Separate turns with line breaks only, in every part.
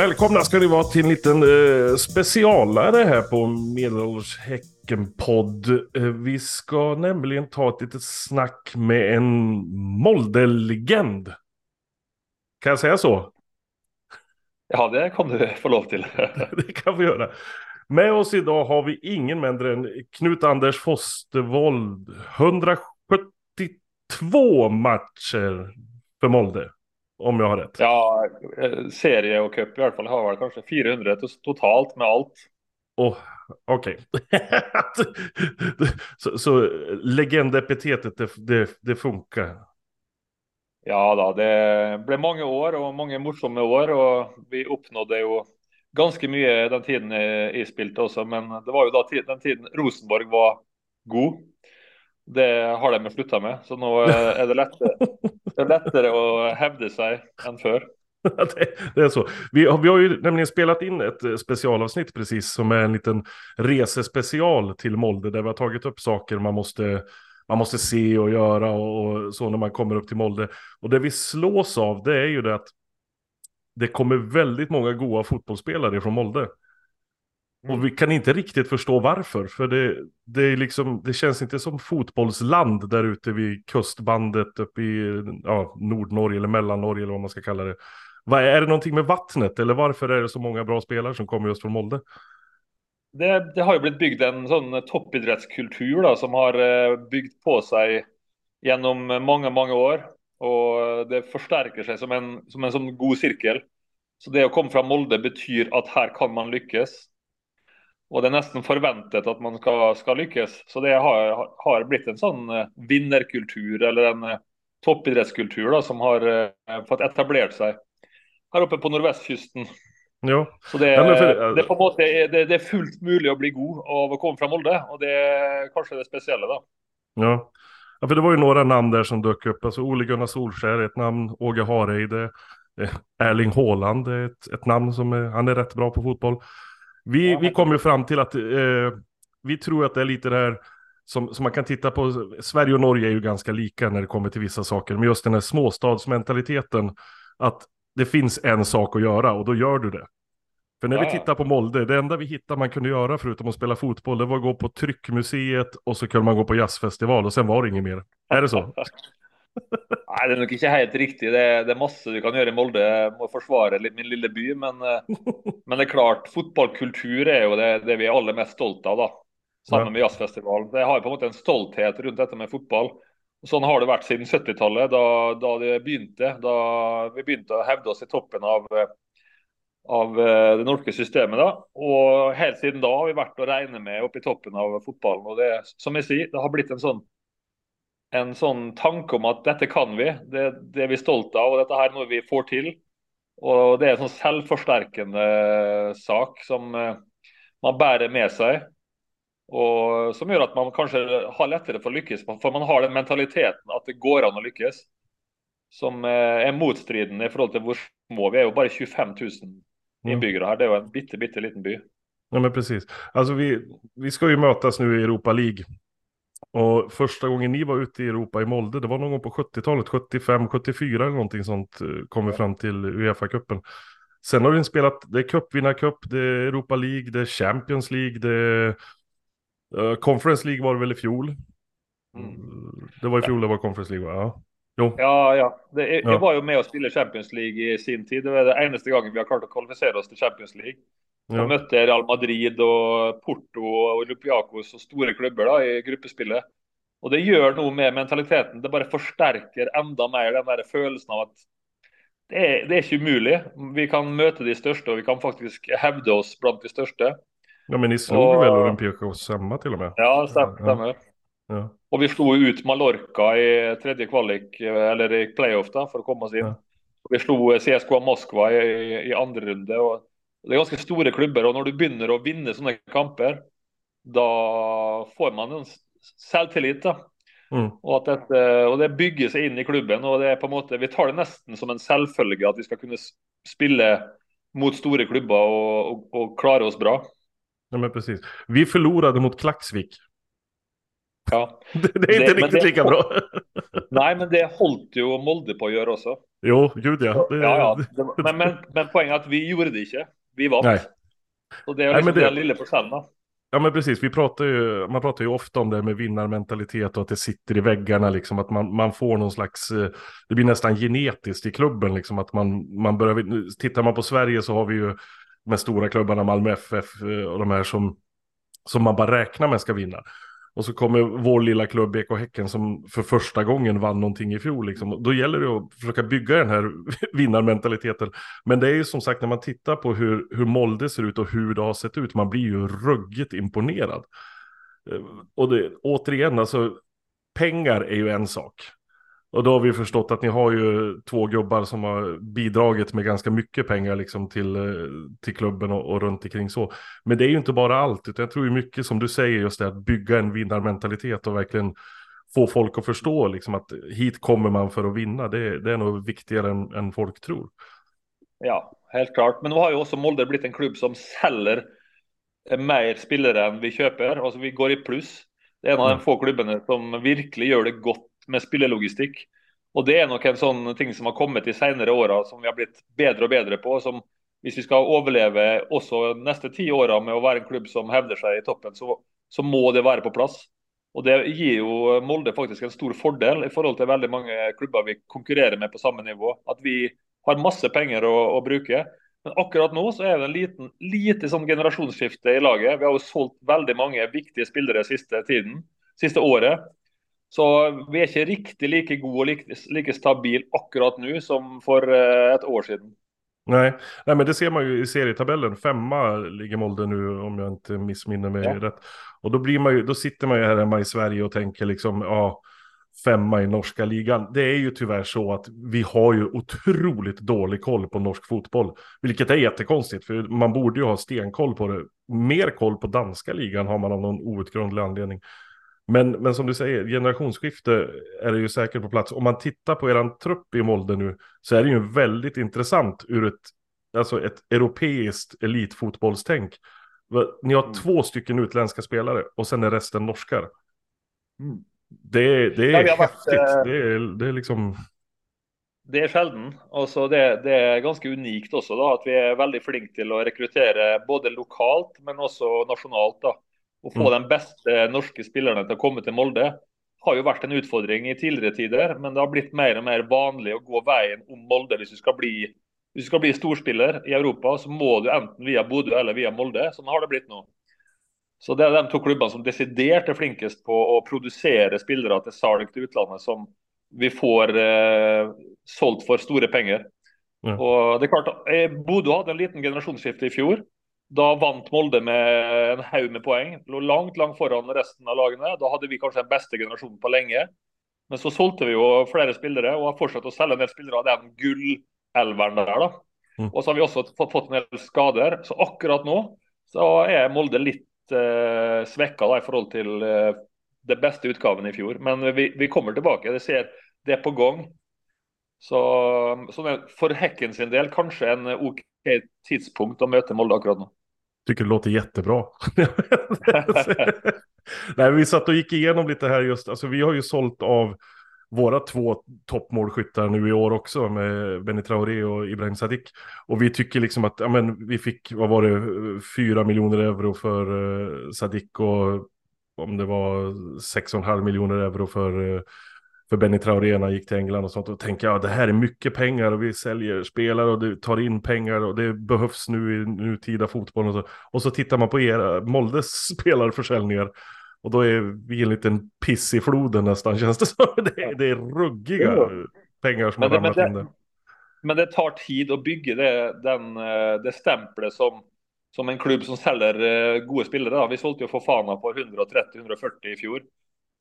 Välkomna ska ni vara till en liten eh, specialare här på Medelålders Häcken-podd. Eh, vi ska nämligen ta ett litet snack med en Molde-legend. Kan jag säga så?
Ja, det kan du få lov till.
det kan vi göra. Med oss idag har vi ingen mindre än Knut-Anders Fostervold. 172 matcher för Molde. Om jag har rätt.
Ja, eh, serie och cup i alla fall har väl kanske 400 totalt med allt.
Oh, Okej. Okay. så, så legendepitetet, det, det, det funkar?
Ja då, det blev många år och många morsamma år och vi uppnådde ju ganska mycket den tiden jag spelade också. Men det var ju då den tiden Rosenborg var god. Det har de slutat med, så nu är det lättare, det är lättare att hävda sig än förr.
det, är så. Vi har, vi har ju nämligen spelat in ett eh, specialavsnitt precis som är en liten resespecial till Molde där vi har tagit upp saker man måste, man måste se och göra och, och så när man kommer upp till Molde. Och det vi slås av det är ju det att det kommer väldigt många goda fotbollsspelare från Molde. Mm. Och vi kan inte riktigt förstå varför, för det, det, är liksom, det känns inte som fotbollsland där ute vid kustbandet uppe i ja, Nordnorge eller Mellannorge eller vad man ska kalla det. Vad, är det någonting med vattnet eller varför är det så många bra spelare som kommer just från Molde?
Det, det har ju blivit byggd en sån toppidrottskultur då, som har eh, byggt på sig genom många, många år. Och det förstärker sig som en, som en sån god cirkel. Så det att komma från Molde betyder att här kan man lyckas. Och det är nästan förväntat att man ska, ska lyckas. Så det har, har blivit en sån eh, vinnarkultur eller en eh, toppidrottskultur som har eh, fått etablera sig här uppe på nordvästkusten.
Ja.
Så det, ja, för, det, på måte, det, det, är fullt möjligt att bli god av att komma från Molde och det är kanske det speciella då.
Ja. ja, för det var ju några namn där som dök upp. Alltså Ole Gunnar Solskär är ett namn, Åge Hareide, Erling Haaland är ett, ett namn som är, han är rätt bra på fotboll. Vi, vi kom ju fram till att eh, vi tror att det är lite det här som, som man kan titta på. Sverige och Norge är ju ganska lika när det kommer till vissa saker. Men just den här småstadsmentaliteten. Att det finns en sak att göra och då gör du det. För när ja. vi tittar på Molde, det enda vi hittade man kunde göra förutom att spela fotboll, det var att gå på Tryckmuseet och så kunde man gå på jazzfestival och sen var det inget mer. Är det så?
Nej, det är nog inte helt riktigt. Det det är massor du kan göra i Molde. Jag måste försvara min lilla by, men, eh, men det är klart, fotbollskultur är ju det, det vi är allra mest stolta av. Då. Samma ja. med jazzfestival. Det har på något en stolthet runt detta med fotboll. Och sån har det varit sedan 70-talet, då, då det började. Då vi började hävda oss i toppen av, av eh, det norska systemet. Då. Och helt sedan då har vi varit och räknat med uppe i toppen av fotbollen. Och det, som jag säger, det har blivit en sån en sån tanke om att detta kan vi, det, det är vi stolta av och detta här är något vi får till. Och det är en sån självförstärkande eh, sak som eh, man bär med sig och som gör att man kanske har lättare för att lyckas, för man har den mentaliteten att det går an att lyckas. Som eh, är motstriden i förhållande till vår små. Vi är ju bara 25 000 mm. inbyggare här. Det är ju en bitte, bitte liten by.
Ja, men precis. Alltså vi, vi ska ju mötas nu i Europa League och första gången ni var ute i Europa i Molde, det var någon gång på 70-talet, 75, 74 eller någonting sånt, eh, kom vi fram till Uefa-cupen. Sen har ni spelat, det är cupvinnarcup, det är Europa League, det är Champions League, det är uh, Conference League var det väl i fjol? Mm. Det var i fjol det var Conference League, va? Ja.
Jo. Ja, ja. Det, jag ja. var ju med och spelade Champions League i sin tid. Det var det enda gången vi har klart att kvalificera oss till Champions League. Ja. mötte Real Madrid och Porto och Olympiakos och stora klubbar då, i gruppspelet. Och det gör nog med mentaliteten. Det bara förstärker ända mer den där känslan av att det är, det är inte umuligt. Vi kan möta de största och vi kan faktiskt hävda oss bland de största.
Ja, men ni slog och, väl Olympiakos samma till och med?
Ja, stämmer. Ja. Och vi slog ut Mallorca i tredje kvalik, eller i playoff då, för att komma oss in. Ja. Vi slog CSKA Moskva i, i andra runde. Och det är ganska stora klubbar och när du börjar att vinna sådana kamper, då får man en självtillit. Mm. Och, att det, och det bygger sig in i klubben och det är på något sätt, vi tar det nästan som en självfölje att vi ska kunna spela mot stora klubbar och, och, och klara oss bra.
Ja men precis. Vi förlorade mot Klaxvik.
Ja.
Det, det är inte det, riktigt det, lika bra.
nej men det hållt ju Molde på att göra också.
Jo, gud ja.
Det... ja, ja. Men, men, men, poenget er at vi gjorde det ikke. Vi vant. Så det är liksom Nej, det... den lilla forskjellen.
Ja men precis, vi pratar ju, man pratar ju ofta om det med vinnarmentalitet och att det sitter i väggarna liksom, att man, man får någon slags, eh, det blir nästan genetiskt i klubben liksom, att man, man börjar, tittar man på Sverige så har vi ju de stora klubbarna, Malmö FF eh, och de här som, som man bara räknar med ska vinna. Och så kommer vår lilla klubb BK Häcken som för första gången vann någonting i fjol. Liksom. Då gäller det att försöka bygga den här vinnarmentaliteten. Men det är ju som sagt när man tittar på hur, hur Molde ser ut och hur det har sett ut. Man blir ju ruggigt imponerad. Eh, och det, återigen, alltså pengar är ju en sak. Och då har vi förstått att ni har ju två gubbar som har bidragit med ganska mycket pengar liksom till, eh, till klubben och, och runt omkring så. Men det är ju inte bara allt, utan jag tror ju mycket som du säger just det att bygga en vinnarmentalitet och verkligen få folk att förstå liksom att hit kommer man för att vinna. Det, det är nog viktigare än, än, folk tror.
Ja, helt klart. Men nu har ju också Molde blivit en klubb som säljer mer spelare än vi köper. Alltså vi går i plus. Det är en av de mm. få klubbarna som verkligen gör det gott med spillelogistikk. Og det er nok en sånn ting som har kommet i senere åra, som vi har blitt bedre og bedre på. som Hvis vi skal overleve også neste ti åra med å være en klubb som hevder seg i toppen, så, så, må det være på plass. Og Det gir jo Molde faktisk en stor fordel i forhold til veldig mange klubber vi konkurrerer med på samme nivå. At vi har masse penger å, å bruke. Men akkurat nå så er det en liten, lite sånn generasjonsskifte i laget. Vi har jo solgt veldig mange viktige spillere siste tiden, siste året. Så vi er ikke riktig like gode og like, like stabil akkurat nu som för eh, ett år sedan.
Nej. Nej, men det ser man ju i serietabellen. Femma ligger Molde nu om jag inte missminner mig ja. rätt. Och då, blir man ju, då sitter man ju här hemma i Sverige och tänker liksom, ja, femma i norska ligan. Det är ju tyvärr så att vi har ju otroligt dålig koll på norsk fotboll. Vilket är jättekonstigt, för man borde ju ha stenkoll på det. Mer koll på danska ligan har man av någon outgrundlig anledning. Men, men som du säger, generationsskifte är det ju säkert på plats. Om man tittar på eran trupp i Molde nu så är det ju väldigt intressant ur ett, alltså ett europeiskt elitfotbollstänk. Ni har mm. två stycken utländska spelare och sen är resten norskar. Mm. Det, det är ja, häftigt. Varit, äh... det, är, det är liksom...
Det är sjelden. Altså det, det, er ganske unikt også da, at vi är väldigt flinke til å rekruttere både lokalt, men också nationellt. da. Å få mm. de beste norske spillerne til å komme til Molde har jo vært en utfordring i tidligere tider, men det har blitt mer og mer vanlig å gå veien om Molde hvis du skal bli, du skal bli storspiller i Europa. Så må du enten via Bodø eller via Molde. Sånn har det blitt nå. Så Det er de to klubbene som desidert er flinkest på å produsere spillere til salg til utlandet, som vi får eh, solgt for store penger. Ja. Og det er klart, eh, Bodø hadde en liten generasjonsskifte i fjor. Da vant Molde med en haug med poeng. Lå langt langt foran resten av lagene. Da hadde vi kanskje den beste generasjonen på lenge. Men så solgte vi jo flere spillere og har fortsatt å selge en del spillere av den gullelveren der. da. Mm. Og så har vi også fått, fått en del skader. Så akkurat nå så er Molde litt eh, svekka da, i forhold til eh, det beste utgaven i fjor. Men vi, vi kommer tilbake. Det ser det er på gang. Så, så for Hekken sin del kanskje en OK tidspunkt å møte Molde akkurat nå
tycker det låter jättebra. Nej, vi satt och gick igenom lite här just, alltså vi har ju sålt av våra två toppmålskyttar nu i år också med Benny Traoré och Ibrahim Sadiq. Och vi tycker liksom att, ja men vi fick, vad var det, fyra miljoner euro för uh, Sadiq och om det var 6,5 miljoner euro för uh, för Benny Traoré när han gick till England och sånt. Och jag, ja, det här är mycket pengar och vi säljer spelare och det tar in pengar och det behövs nu i nutida fotboll. Och så, och så tittar man på era Moldes spelarförsäljningar. Och då är vi en liten piss i floden nästan känns det som. Det är, det är ruggiga ja. pengar som men har ramlat in där.
Men det tar tid att bygga det, den, eh, det stämplet som, som en klubb som säljer eh, goda spelare. Vi sålde ju Fofana på 130-140 i fjol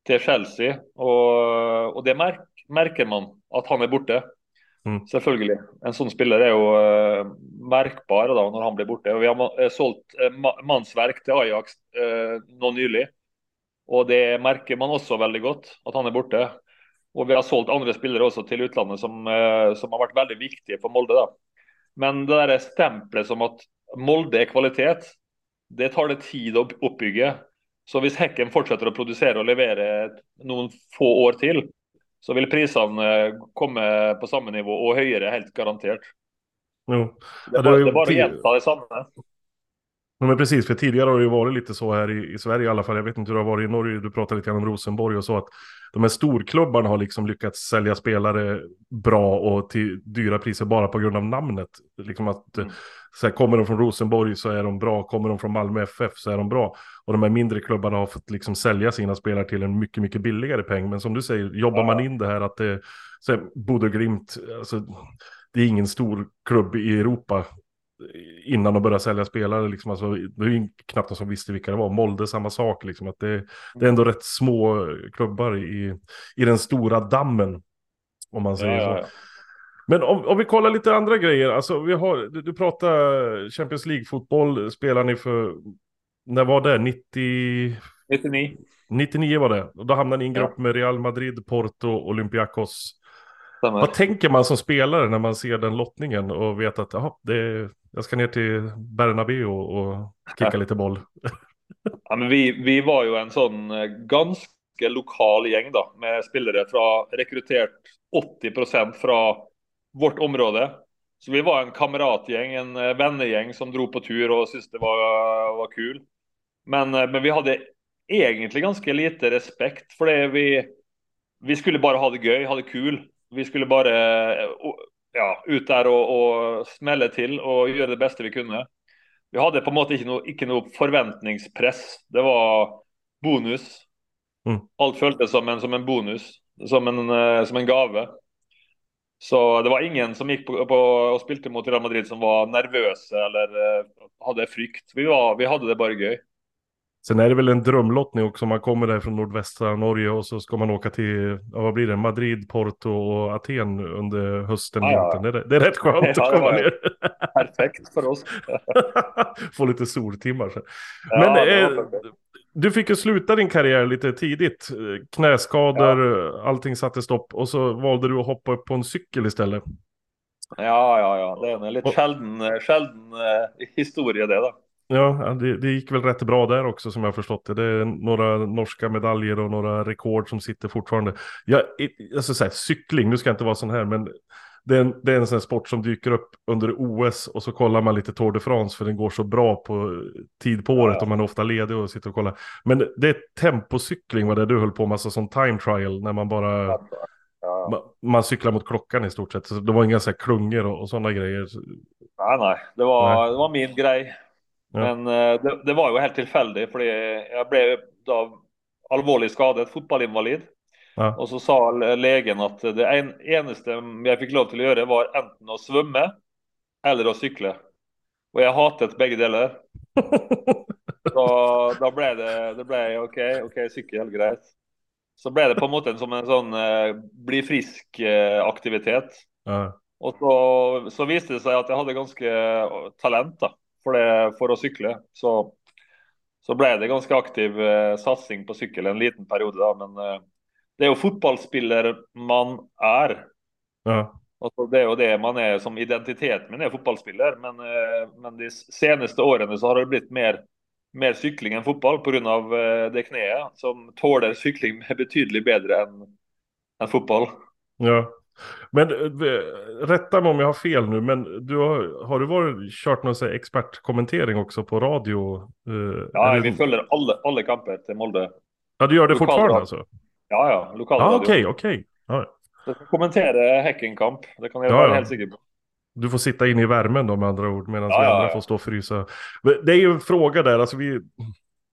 till Chelsea. Och, och det märk, märker man att han är borta. Mm. Selvfølgelig. En sån spelare är ju uh, merkbar da, når han blir borta. Vi har uh, solgt uh, mannsverk til Ajax uh, nå nylig. Og det märker man också väldigt gott, att han är borta. Och vi har sålt andra spelare också till utlandet som, som har varit väldigt viktiga för Molde. Da. Men det där stämplet som att Molde är kvalitet, det tar det tid att uppbygga. Så hvis Hekken fortsetter å produsere og levere noen få år til, så vil prisene eh, komme på samme nivå og høyere, helt garantert.
Jo.
Det
Ja,
er
det har
bare,
ju
det bare å
ti-
gjenta det samme.
Ja, men precis, för tidigare har det ju varit lite så här i, i Sverige i alla fall. Jag vet inte hur det har varit i Norge, du pratade lite grann om Rosenborg och så. att De här storklubbarna har liksom lyckats sälja spelare bra och till dyra priser bara på grund av namnet. Liksom att,
Mm.
så här, kommer de från Rosenborg så är de bra, kommer de från Malmö FF så är de bra. Och de här mindre klubbarna har fått liksom sälja sina spelare till en mycket, mycket billigare peng. Men som du säger, jobbar man in det här att det, så här, Bodø Glimt, alltså, det är ingen stor klubb i Europa innan de började sälja spelare. Liksom, alltså, det är ju knappt någon som visste vilka det var. Molde samma sak. Liksom, att det, det är ändå rätt små klubbar i, i den stora dammen. Om man
Ja,
säger så.
ja, ja.
Men om, om vi kollar lite andra grejer. Alltså, vi har, du, du pratar Champions League-fotboll. Spelar ni för... När var det? 90...
99.
99 var det. Och då hamnade ni i en
Ja.
grupp med Real Madrid, Porto, Olympiakos.
Stemmer.
Vad tänker man som spelare när man ser den lottningen och vet att jaha, det, jag ska ner till Bernabéu och, och kicka lite boll?
Ja, men vi, vi var jo en sånn eh, ganske lokal gjeng da, med spillere fra rekruttert 80% fra vårt område. Så vi var en kameratgjeng, en eh, vennegjeng som dro på tur og syntes det var, var kul. Men, eh, men vi hadde egentlig ganske lite respekt, fordi vi, vi skulle bare ha det gøy, ha det kul. Vi skulle bare eh, ja, ut der og, og smelle til og gjøre det beste vi kunne. Vi hadde på en måte ikke noe, ikke noe forventningspress. Det var bonus.
Mm.
Alt føltes som en, som en bonus, som en, eh, som en gave. Så det var ingen som gikk på, på og spilte mot Real Madrid som var nervøse eller eh, hadde frykt. Vi, var, vi hadde det bare gøy.
Sen är det väl en drömlottning också. Man kommer där från nordvästra Norge och så ska man åka till, ja, vad blir det, Madrid, Porto och Aten under hösten,
Ja, ja.
vintern. Det, är- det är rätt skönt
Ja,
att komma ner.
Perfekt for oss.
Få lite soltimmar sen.
Ja,
Men eh, du fick ju sluta din karriär lite tidigt. Knäskador, allting satte stopp. Och så valde du att hoppa upp på en cykel istället.
Ja, ja, ja. Det er en sjelden, sjelden eh, historie, det, da.
Ja, det, det gick väl rätt bra där också som jag har förstått det. Det är några norska medaljer och några rekord som sitter fortfarande. Jag, alltså så här, cykling, nu ska jag inte vara sån här, men det är, en, det är en sån här sport som dyker upp under OS och så kollar man lite Tour de France för den går så bra på tid på året
Ja.
och man är ofta ledig och sitter och kollar. Men det är tempocykling vad det du höll på med, alltså som time trial när man bara,
Ja, ja.
man, man cyklar mot klockan i stort sett. Så det var inga så här klungor och, och sådana grejer.
Nei, nei. Det var,
Nei.
det var min grei.
Ja.
Men eh, det, det var jo helt tilfeldig, fordi jeg ble da alvorlig skadet, fotballinvalid.
Ja.
Og så sa le- legen at det en, eneste jeg fikk lov til å gjøre, var enten å svømme eller å sykle. Og jeg hatet begge deler. Så da ble det, det ble OK, OK, sykkel, greit. Så ble det på en måte en, som en sånn eh, bli frisk-aktivitet.
ja.
Og så, så viste det seg at jeg hadde ganske talent da, for, det, for å sykle. Så, så ble det ganske aktiv eh, satsing på sykkel en liten periode. da, Men eh, det er jo fotballspiller man er.
ja.
Altså, det er jo det man er som identitet min er fotballspiller. Men, eh, men de seneste årene så har det blitt mer, mer sykling enn fotball pga. Eh, det kneet, som tåler sykling betydelig bedre enn enn fotball.
Ja. Men eh, rätta mig om jag har fel nu, men du har, har du varit, kört någon här expertkommentering också på radio? Eh,
Ja,
det-
Vi følger alle, alle kamper til Molde.
ja, du gör det
lokal
fortfarande
radio.
alltså?
Ja, ja.
Ja,
Lokalradio.
okej, okej. Ja.
Så jeg skal kommentere Häckenkamp. Det kan jeg
Ja,
være
ja.
helt sikker på.
Du får sitta in i värmen då med andra ord, medan
Ja,
vi
ja,
andra
ja.
får stå och frysa. Det är ju en fråga där, alltså vi...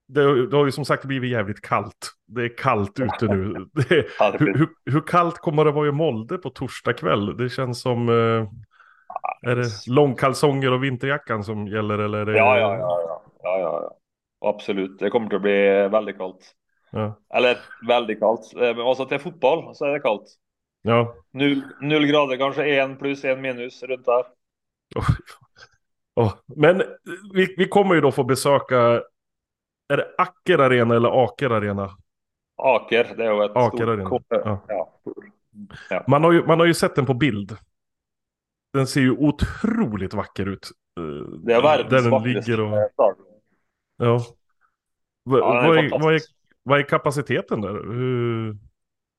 Det, har- det har ju som sagt blivit jävligt kallt. Det är kallt ute nu. Är, hur, hur, hur kallt kommer det vara i Molde på torsdag kväll? Det känns som... Eh, är det långkalsonger och vinterjackan som gäller eller? Är det,
Ja, ja, ja, ja. ja, ja. Absolutt. Det kommer å bli veldig kaldt.
Ja.
Eller veldig kaldt. Eh, Men også til fotball så er det kaldt.
ja.
Null, null grader, kanskje én pluss, én minus rundt der.
Åh, åh. Men vi, vi kommer ju då få besöka, är det Acker Arena eller Aker Arena?
Aker, det er jo et
Aker Arena,
stort
ja.
ja.
Man har, ju, man har ju sett den på bild. Den ser ju otroligt vacker ut.
Det er
Där
verdens
den ligger och, ja. Va,
Ja, är
vad, är, vad, är, vad är kapaciteten där? Hur,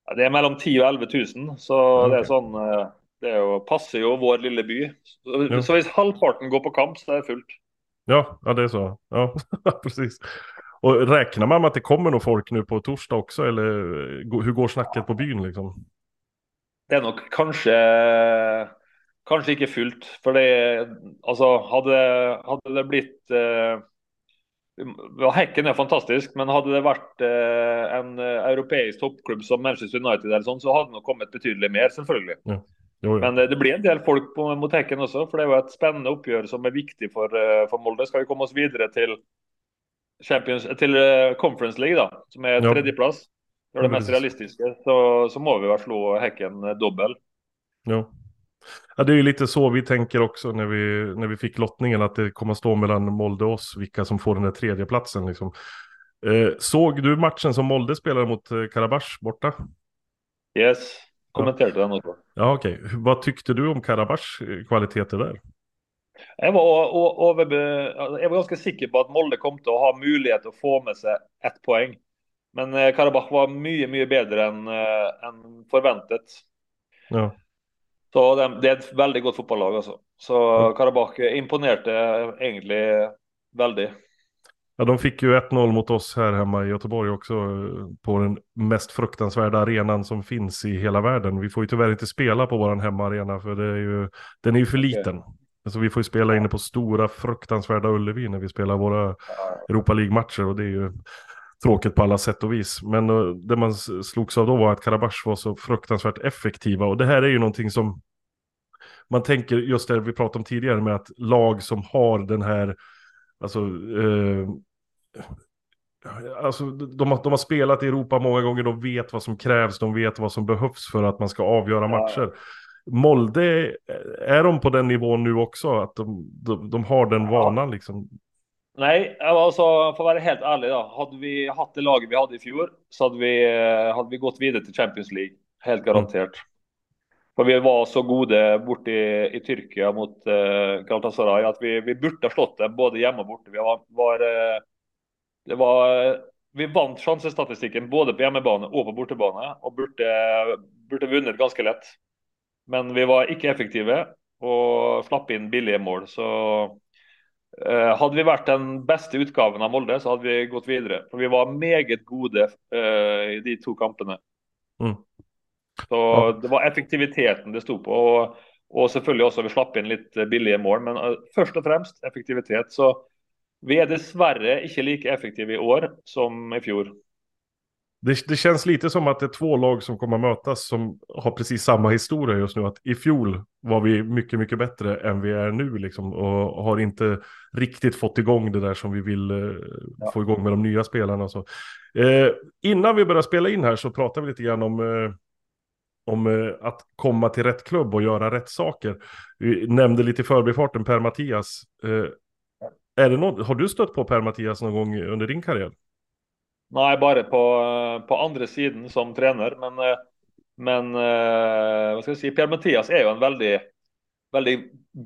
Ja, det er mellom 10 000 og 11 000, så
Ja,
det
ok.
er sånn eh, Det er jo, passer jo vår lille by. Så, så hvis halvparten går på kamp, så er det fullt.
Ja, ja det är så. Ja, precis. Och räknar man med att det kommer nog folk nu på torsdag också? Eller eh, hur går snacket på byn liksom?
Det er nok kanskje Kanskje ikke fullt. For det Altså, hadde, hadde det blitt eh, ja, Hekken er fantastisk, men hadde det vært eh, en eh, europeisk toppklubb som Manchester United, eller sånn, så hadde det nok kommet betydelig mer.
Jo, jo.
Men eh, det blir en del folk på, mot Hekken også, for det er jo et spennende oppgjør som er viktig for, eh, for Molde. Skal vi komme oss videre til, Champions, til eh, Conference League, da, som er
Ja.
tredjeplass, det er det
Ja,
mest
precis.
realistiske, så, så må vi vel slå Hekken eh, dobbel.
Ja. ja, det är ju lite så vi tänker också när vi, när vi fick lottningen. Att det kommer att stå mellan Molde och oss, vilka som får den där tredje platsen liksom. Eh, såg du matchen som Molde spelade mot eh, Karabach borta?
Yes, kommenterte den også.
Ja, okej. Vad tyckte du om Karabachs kvaliteter där?
Jeg var, over, jeg var ganske sikker på at Molde kom til å ha mulighet til å få med seg ett poeng. Men eh, Karabakh var mye mye bedre enn eh, enn forventet.
Ja,
Så det, det er et veldig godt fotballag. altså. Så Karabakh imponerte egentlig veldig.
ja de fick ju 1-0 mot oss här hemma i Göteborg också. eh, På den mest fruktansvärda arenan som finns i hela världen. Vi får ju tyvärr inte spela på våran hemmaarena för det är ju, den är ju för liten. Alltså vi får ju spela inne på stora fruktansvärda Ullevi när vi spelar våra Europa League-matcher och det är ju tråkigt på alla sätt och vis. Men eh, det man slogs av då var att Karabach var så fruktansvärt effektiva och det här är ju någonting som man tänker just det vi pratade om tidigare med att lag som har den här, alltså, eh, alltså de, har, de har spelat i Europa många gånger, de vet vad som krävs, de vet vad som behövs för att man ska avgöra matcher. Molde, är de på den nivån nu också? Att de, de, de har den vanan liksom?
Nei, altså, for å være helt ærlig, da. Hadde vi hatt det laget vi hadde i fjor, så hadde vi, eh, hadde vi gått videre til Champions League. Helt garantert. For vi var så gode borte i, i Tyrkia mot uh, Galatasaray at vi, vi burde ha slått dem både hjemme og borte. Vi var, var, eh, det var Vi vant sjansestatistikken både på hjemmebane og på bortebane, og burde, burde vunnet ganske lett. Men vi var ikke effektive og slapp inn billige mål. Så Eh, Hadde vi vært den beste utgaven av Molde, så hadde vi gått videre. For vi var meget gode eh, i de to kampene.
Mm.
Så det var effektiviteten det sto på. Og, og selvfølgelig også vi slapp inn litt billige mål. Men eh, først og fremst effektivitet. Så vi er dessverre ikke like effektive i år som i fjor.
Det, det känns lite som att det är två lag som kommer att mötas som har precis samma historia just nu. Att i fjol var vi mycket, mycket bättre än vi är nu liksom. Och har inte riktigt fått igång det där som vi vill eh, få igång med de nya spelarna. Så. Eh, innan vi börjar spela in här så pratar vi lite grann om, eh, om eh, att komma till rätt klubb och göra rätt saker. Vi nämnde lite i förbifarten Per-Mattias. Eh, är det något, har du stött på Per-Mattias någon gång under din karriär?
Nei, bare på, på andre siden som trener. Men, eh, men eh, hva skal jeg si, Per-Mathias er jo en veldig, veldig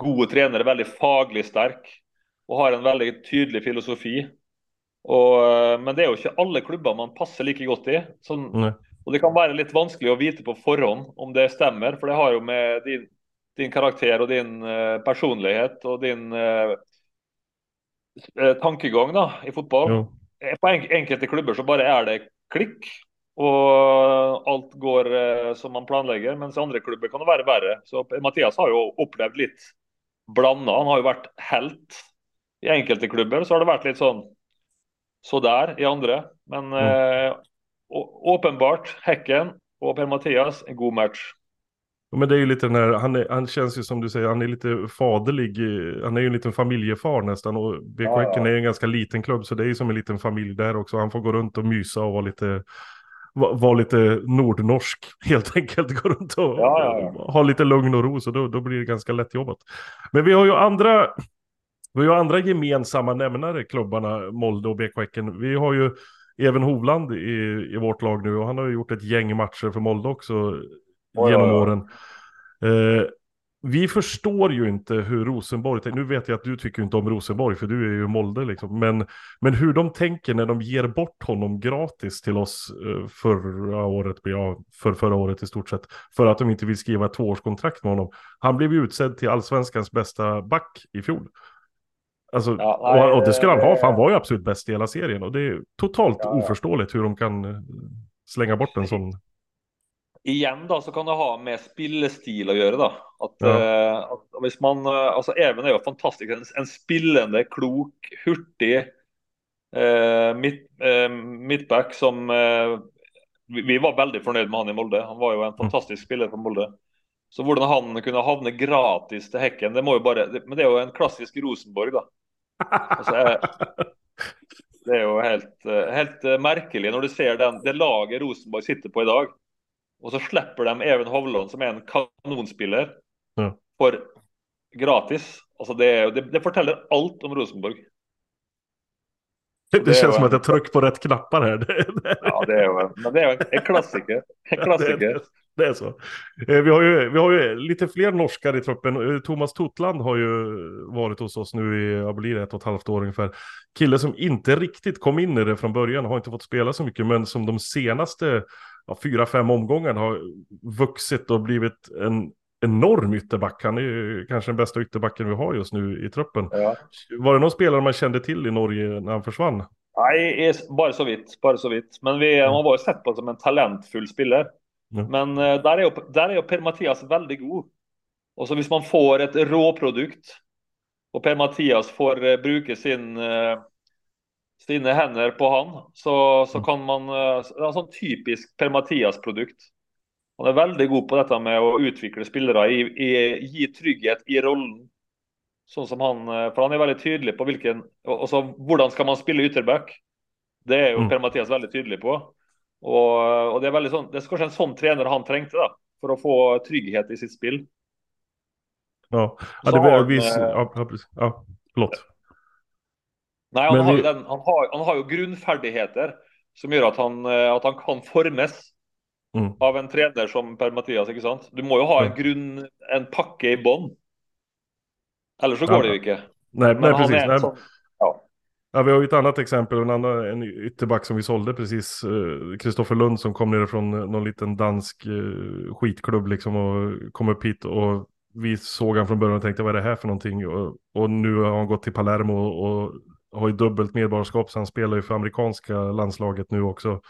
god trener, veldig faglig sterk. Og har en veldig tydelig filosofi. Og, eh, men det er jo ikke alle klubber man passer like godt i. Sånn, og det kan være litt vanskelig å vite på forhånd om det stemmer, for det har jo med din, din karakter og din personlighet og din eh, tankegang da, i fotball.
Jo.
Eh, På enk enkelte klubber så bare er det klikk, og alt går eh, som man planlegger. Mens i andre klubber kan det være verre. Så Mathias har jo opplevd litt blanda. Han har jo vært helt i enkelte klubber. Så har det vært litt sånn så der i andre. Men eh, å- åpenbart, Hekken og Per-Mathias, en god match.
Men det är ju lite den här, han, är, han känns ju som du säger, han är lite faderlig. Han är ju en liten familjefar nästan. Och BK
Ja, ja.
Häcken är ju en ganska liten klubb, så det är ju som en liten familj där också. Han får gå runt och mysa och vara lite, va- vara lite nordnorsk helt enkelt. Gå runt och
Ja, ja,
ha lite lugn och ro, så då, då blir det ganska lätt jobbat. Men vi har ju andra, vi har andra gemensamma nämnare, klubbarna Molde och BK Häcken. Vi har ju Even Hovland i, i vårt lag nu och han har ju gjort ett gäng matcher för Molde också
Oj,
genom
oj, oj.
åren. Eh, vi förstår ju inte hur Rosenborg, nu vet jag att du tycker inte om Rosenborg för du är ju Molde liksom, men, men hur de tänker när de ger bort honom gratis till oss eh, förra året, ja, för förra året i stort sett, för att de inte vill skriva ett tvåårskontrakt med honom. Han blev ju utsedd till allsvenskans bästa back i fjol. Alltså, ja, och, och, det skulle han ha, för han var ju absolut bäst i hela serien och det är totalt ja, oförståeligt hur de kan eh, slänga bort en sån
igen då så kan det ha med spillestil att göra då. Att, ja. uh, att, man, uh, alltså även är ju fantastisk, en, en spillende, klok, hurtig uh, mitt, uh, mittback som vi, vi, var väldigt förnöjda med han i Molde. Han var ju en mm. fantastisk spelare för Molde. Så hur han kunde havna gratis till Häcken, det må ju bara, det, men det är ju en klassisk Rosenborg då. Alltså, det är ju helt, helt märkligt när du ser den, det laget Rosenborg sitter på idag. Och så släpper de även Hovland som är en kanonspelare. Ja. För gratis. Alltså det, det, det allt om Rosenborg.
Det, det känns som en... att jag trycker på rätt knappar här.
ja, det är, men det är en klassiker. En klassiker.
Det, det, är så. Eh, vi har, ju, vi har ju lite fler norskar i truppen. Eh, Thomas Totland har ju varit hos oss nu i, jag blir ett och ett halvt år ungefär. Kille som inte riktigt kom in i det från början, har inte fått spela så mycket, men som de senaste ja, fyra, fem omgångar har vuxit och blivit en enorm ytterback. Han är ju kanske den bästa ytterbacken vi har just nu i truppen. Ja. Var det någon spelare man kände till i Norge när han försvann?
Nej, bara så vitt. Bara så vitt. Men vi, mm. man var ju sett på som en talentfull spelare. Mm. Men uh, där är, ju, där är ju Per-Mathias väldigt god. Och så hvis man får ett råprodukt och Per-Mathias får uh, bruka sin uh, sina händer på han så, så mm. kan man, eh, det är en sån typisk Per-Mathias-produkt. Han är väldigt god på detta med att utveckla spelare, i, i, ge trygghet i rollen. Så som han, eh, för han är väldigt tydlig på vilken, och så hur ska man spela ytterback? Det är ju mm. Per-Mathias väldigt tydlig på. Och, och, det är väldigt sån, det är kanske en sån tränare han trängte då, för att få trygghet i sitt spel.
Ja, ja det var vis, ja, ja, förlåt.
Nej, han, har vi... den, han, har, han har ju grundfärdigheter som gör att han, eh, att han kan formas mm. av en tränare som Per-Mathias, inte sant? Du måste ju ha en grund, en packe i bond. Eller så går ja. det ju inte.
Nej, men nej precis. Nej. Som, ja. ja. vi har ju ett annat exempel, en, annan, en ytterback som vi sålde precis, Kristoffer uh, Lund som kom ner från någon liten dansk skitklubb liksom och kom upp hit och vi såg han från början och tänkte vad är det här för någonting och, och nu har han gått till Palermo och har ju dubbelt medborgarskap så han spelar ju för amerikanska landslaget nu också.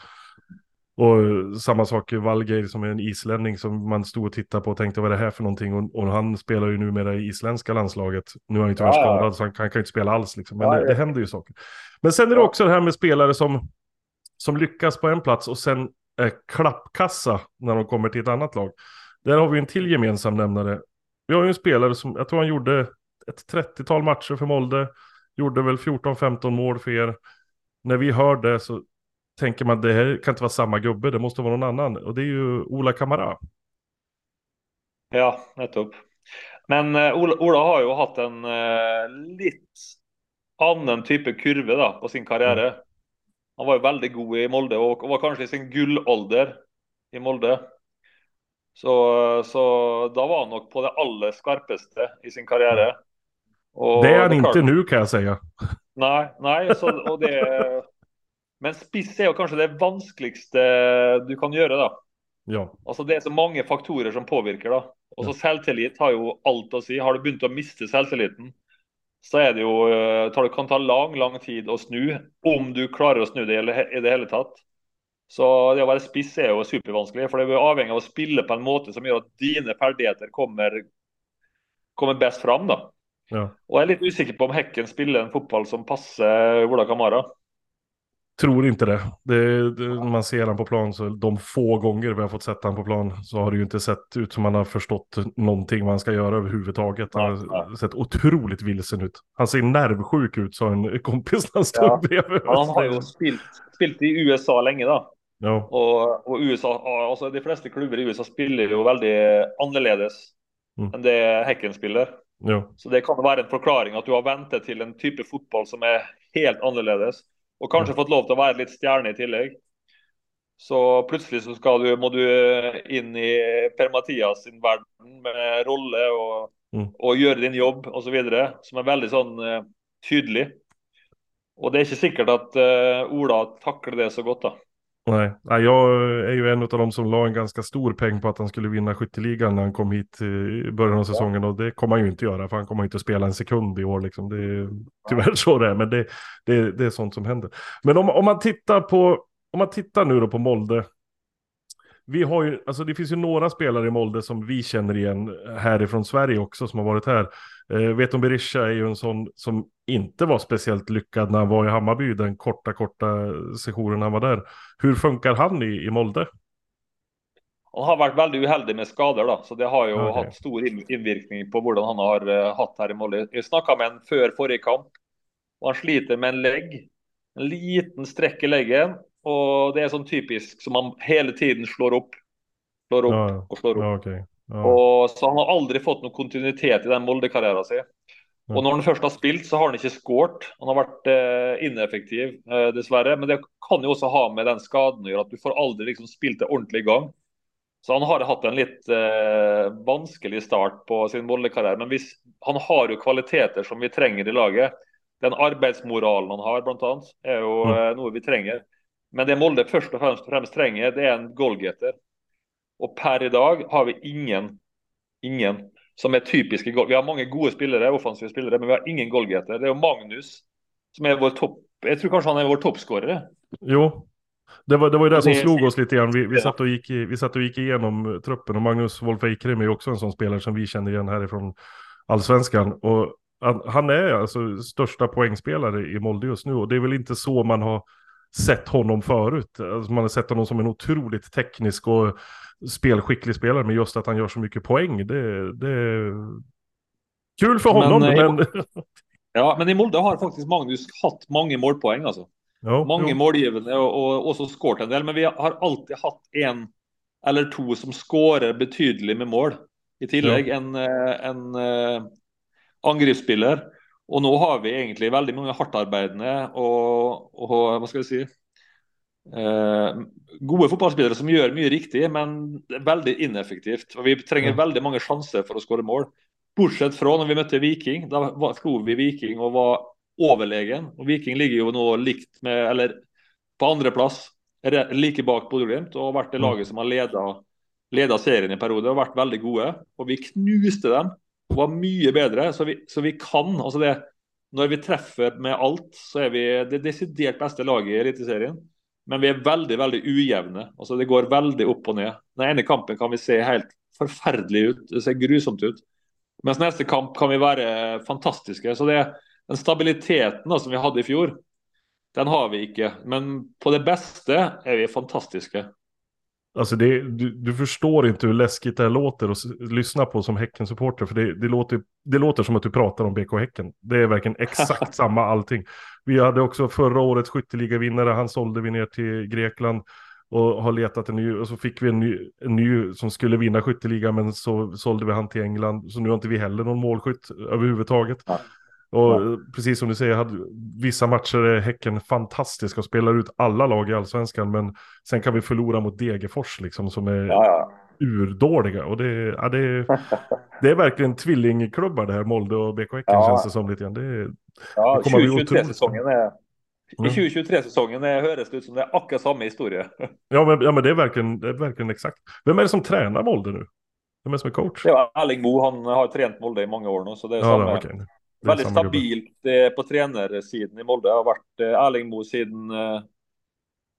Och samma sak Valgeir som är en islänning som man stod och tittade på och tänkte vad är det här för någonting. Och, och han spelar ju numera i isländska landslaget. Nu har han ju tyvärr ja. skadad så han kan, kan ju inte spela alls liksom. Men ja, det, det händer ju saker. Men sen är det också det här med spelare som, som lyckas på en plats och sen är klappkassa när de kommer till ett annat lag. Där har vi en till gemensam nämnare. Vi har ju en spelare som, jag tror han gjorde ett 30-tal matcher för Molde. Gjorde väl 14-15 mål för er. När vi hör det så tänker man det här kan inte vara samma gubbe, det måste vara någon annan. Och det är ju Ola Kamara.
Ja, nettopp. Men uh, Ola, Ola, har ju haft en uh, lite annan typ av kurva då, på sin karriär. Mm. Han var ju väldigt god i Molde och var kanske i sin guldålder i Molde. Så, så då var han nog på det allra skarpaste i sin karriär.
Och det är han inte nu kan jag säga.
Nej, nej, så, och det, men spiss är ju kanske det vanskligaste du kan göra då.
Ja.
Alltså det är så många faktorer som påverkar då. Och så självtillit har ju allt att säga. Har du börjat att mista självtilliten så är det ju, eh, det kan ta lång, lång tid att snu om du klarar att snu det i det hela tatt. Så det att vara spiss är ju supervanskligt, för det är avhängigt av att spela på en måte som gör att dina färdigheter kommer, kommer bäst fram då.
Ja.
Och jag är lite osäker på om Häcken spelar en fotboll som passar Ola Kamara.
Tror inte det. det, det man ser han på plan så de få gånger vi har fått sätta han på plan så har det ju inte sett ut som han har förstått någonting han ska göra överhuvudtaget. Han har ja. sett otroligt vilsen ut. Han ser nervsjuk ut sa en kompis när han stod ja. bredvid.
Han har ju spelat, i USA länge då.
Ja.
Och, och USA, alltså de flesta klubbar i USA spelar ju väldigt annorlunda mm. än det Häcken spelar.
Ja.
Så det kan vara en förklaring att du har väntat till en typ av fotboll som är helt annorlunda och kanske ja. fått lov att vara lite stjärna i tillägg. Så plutselig så du, må du inn i Per-Mathias sin verden med rolle og,
Mm.
og gjøre din jobb osv. Som er veldig sånn eh, tydelig. Og det är inte säkert att uh, Ola tacklar det så gott. Då.
Nej. Jag är ju en av dem som la en ganska stor peng på att han skulle vinna skytteligan när han kom hit i början av säsongen. Och det kommer han ju inte göra, för han kommer inte att spela en sekund i år. Liksom. Det är tyvärr så det är, men det, det, det är sånt som händer. Men om, om man tittar på, om man tittar nu då på Molde. Vi har ju, alltså det finns ju några spelare i Molde som vi känner igen härifrån Sverige också som har varit här. Eh, Veton Berisha är ju en sån som inte var speciellt lyckad när han var i Hammarby, den korta, korta sessionen han var där. Hur funkar han i, i Molde?
Han har varit väldigt uheldig med skador, då, så det har ju
Okay.
haft stor invirkning på hur han har uh, haft här i Molde. Jag snackade med honom för förra kamp och han sliter med en lägg. En liten sträck i läggen och det är sån typisk som man hela tiden slår upp. Slår upp
Ja,
och slår upp.
Ja, okej. Ja.
Och så han har aldrig fått någon kontinuitet i den Molde-karriären sin. Och när han först har spelat så har han inte skåret. Han har varit eh, ineffektiv eh, dessvärre. Men det kan ju också ha med den skadan att göra, att du får aldrig liksom spilt det ordentligt igång. Så han har haft en lite eh, vanskelig start på sin Molde-karriär. Men hvis, han har ju kvaliteter som vi tränger i laget. Den arbetsmoralen han har, blant annet, är ju
Mm.
eh, något vi tränger. Men det Molde först och främst, främst tränger, det är en goalgetter. Och per idag har vi ingen, ingen som är typisk i. Vi har många goda spelare, offensiva spelare, men vi har ingen goalgetter. Det är Magnus som är vår topp. Jag tror kanske han är vår toppscorare.
Jo, det var, det var ju det som slog oss lite grann. Vi, vi,
Ja.
satt och gick, vi satt och gick igenom truppen och Magnus Wolf Eikrem är ju också en sån spelare som vi känner igen härifrån allsvenskan. Och han, han är alltså största poängspelare i Molde just nu och det är väl inte så man har sett honom förut. Alltså man har sett honom som en otroligt teknisk och spelskicklig spelare, men just att han gör så mycket poäng, det, det är kul för
Men,
honom.
eh,
Men,
Ja, men i Molde har faktiskt Magnus haft många målpoäng alltså.
ja,
Många målgivande och, och också skåret en del, men vi har alltid haft en eller två som skårar betydligt med mål. I tillägg en, eh, en uh, Och nu har vi egentligen väldigt många hårdarbetande och, och vad ska jag säga? Eh, goda fotbollsspelare som gör mycket riktigt, men väldigt ineffektivt. Och vi tränger
Mm.
väldigt många chanser för att skåra mål. Bortsett från när vi mötte Viking, då slog vi Viking och var överlägen. Och Viking ligger ju nu likt med, eller på andra plats, re- lika bak Bodø-Glimt och har varit det
Mm.
laget som har ledat, ledat serien i perioder och varit väldigt goda. Och vi knuste dem och var mycket bättre. Så vi, så vi kan, altså det, när vi träffar med allt så är vi det desidert bästa laget i elitserien. Men vi är väldigt, väldigt ujevne. altså det går väldigt upp och ner. Den ene kampen kan vi se helt forferdelig ut. Det ser grusomt ut. Men nästa kamp kan vi vara fantastiska. Så det den stabiliteten da, som vi hade i fjol. Den har vi inte. Men på det bästa är vi fantastiska.
Alltså det, du, du förstår inte hur läskigt det här låter att lyssna på som Häcken-supporter. För det, det, låter, det låter som att du pratar om BK Häcken. Det är verkligen exakt samma allting. Vi hade också förra årets skytteligavinnare. Han sålde vi ner till Grekland. Och har letat en ny. Och så fick vi en ny, en ny som skulle vinna skytteliga. Men så sålde vi han till England. Så nu har inte vi heller någon målskytt överhuvudtaget.
Ja.
Och
Ja.
eh, precis som du säger, hade, vissa matcher är Häcken fantastiska och spelar ut alla lag i allsvenskan. Men sen kan vi förlora mot Degerfors liksom som är
Ja, ja.
urdåliga. Och det, är- ja, det, är, det är verkligen tvillingklubbar det här, Molde och BK Häcken
Ja.
känns det som lite grann. Det är,
ja
Det kommer bli
2023-säsongen är... I
Mm.
2023-säsongen hörs det ut som det är akkurat samma historia.
ja, men, ja men det är, verkligen, det är verkligen exakt. Vem är det som tränar Molde nu? Vem är det som är coach?
Det var Erling Moe, han har tränat Molde i många år nu. Så det är
Ja,
samma,
är
väldigt stabilt eh, på tränarsidan i Molde. Det har varit eh, Erling Moe sedan eh,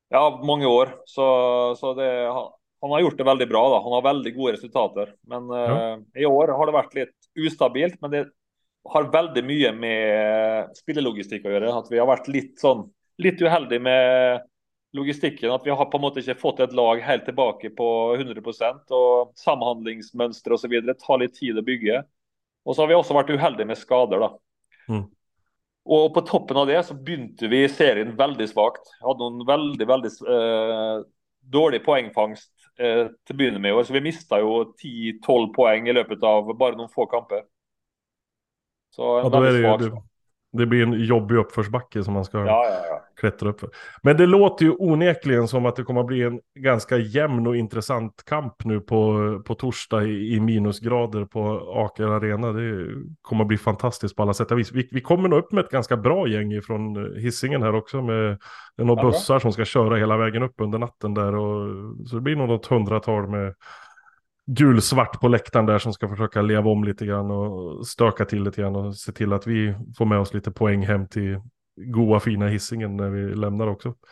ja, många år. Så, så det, han- har gjort det väldigt bra. Då. Han har väldigt goda resultat. Men eh,
Ja.
i år har det varit lite ustabilt. Men det har väldigt mycket med spillelogistik att göra. Att vi har varit lite sån, lite uheldige med logistikken. At vi har på en måte ikke fått et lag helt tilbake på 100 og samhandlingsmønstre osv. tar litt tid å bygge. Og så har vi også vært uheldige med skader, da.
Mm.
Og på toppen av det så begynte vi serien veldig svakt. Hadde noen veldig, veldig eh, dårlig poengfangst eh, til å begynne med. Så vi mista jo 10-12 poeng i løpet av bare noen få kamper. Så en
Ja, då ju,
svak
du. Det blir en jobbig uppförsbacke som man ska
Ja, ja, ja.
klättra upp för. Men det låter ju onekligen som att det kommer att bli en ganska jämn och intressant kamp nu på, på torsdag i, i minusgrader på Aker Arena. Det kommer att bli fantastiskt på alla sätt och vis. Vi, vi kommer nog upp med ett ganska bra gäng från hissingen här också med några bussar som ska köra hela vägen upp under natten där. Och, så det blir nog något hundratal med gulsvart på läktaren där som ska försöka leva om lite grann och stöka till lite grann och se till att vi får med oss lite poäng hem till goa fina hissingen när vi lämnar också.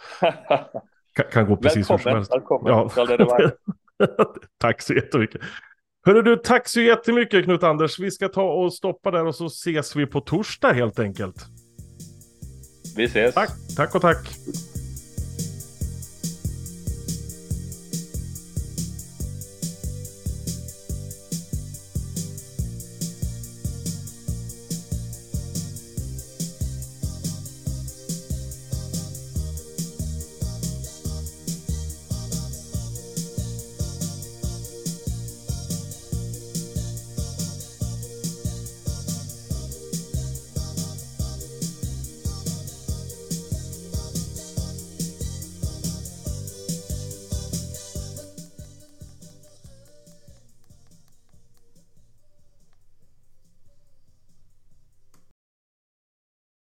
Kan, kan gå precis hur som helst.
välkommen.
Ja. Tack så jättemycket. Hörru du, tack så jättemycket Knut Anders. Vi ska ta och stoppa där och så ses vi på torsdag helt enkelt.
Vi ses.
Tack, tack och tack.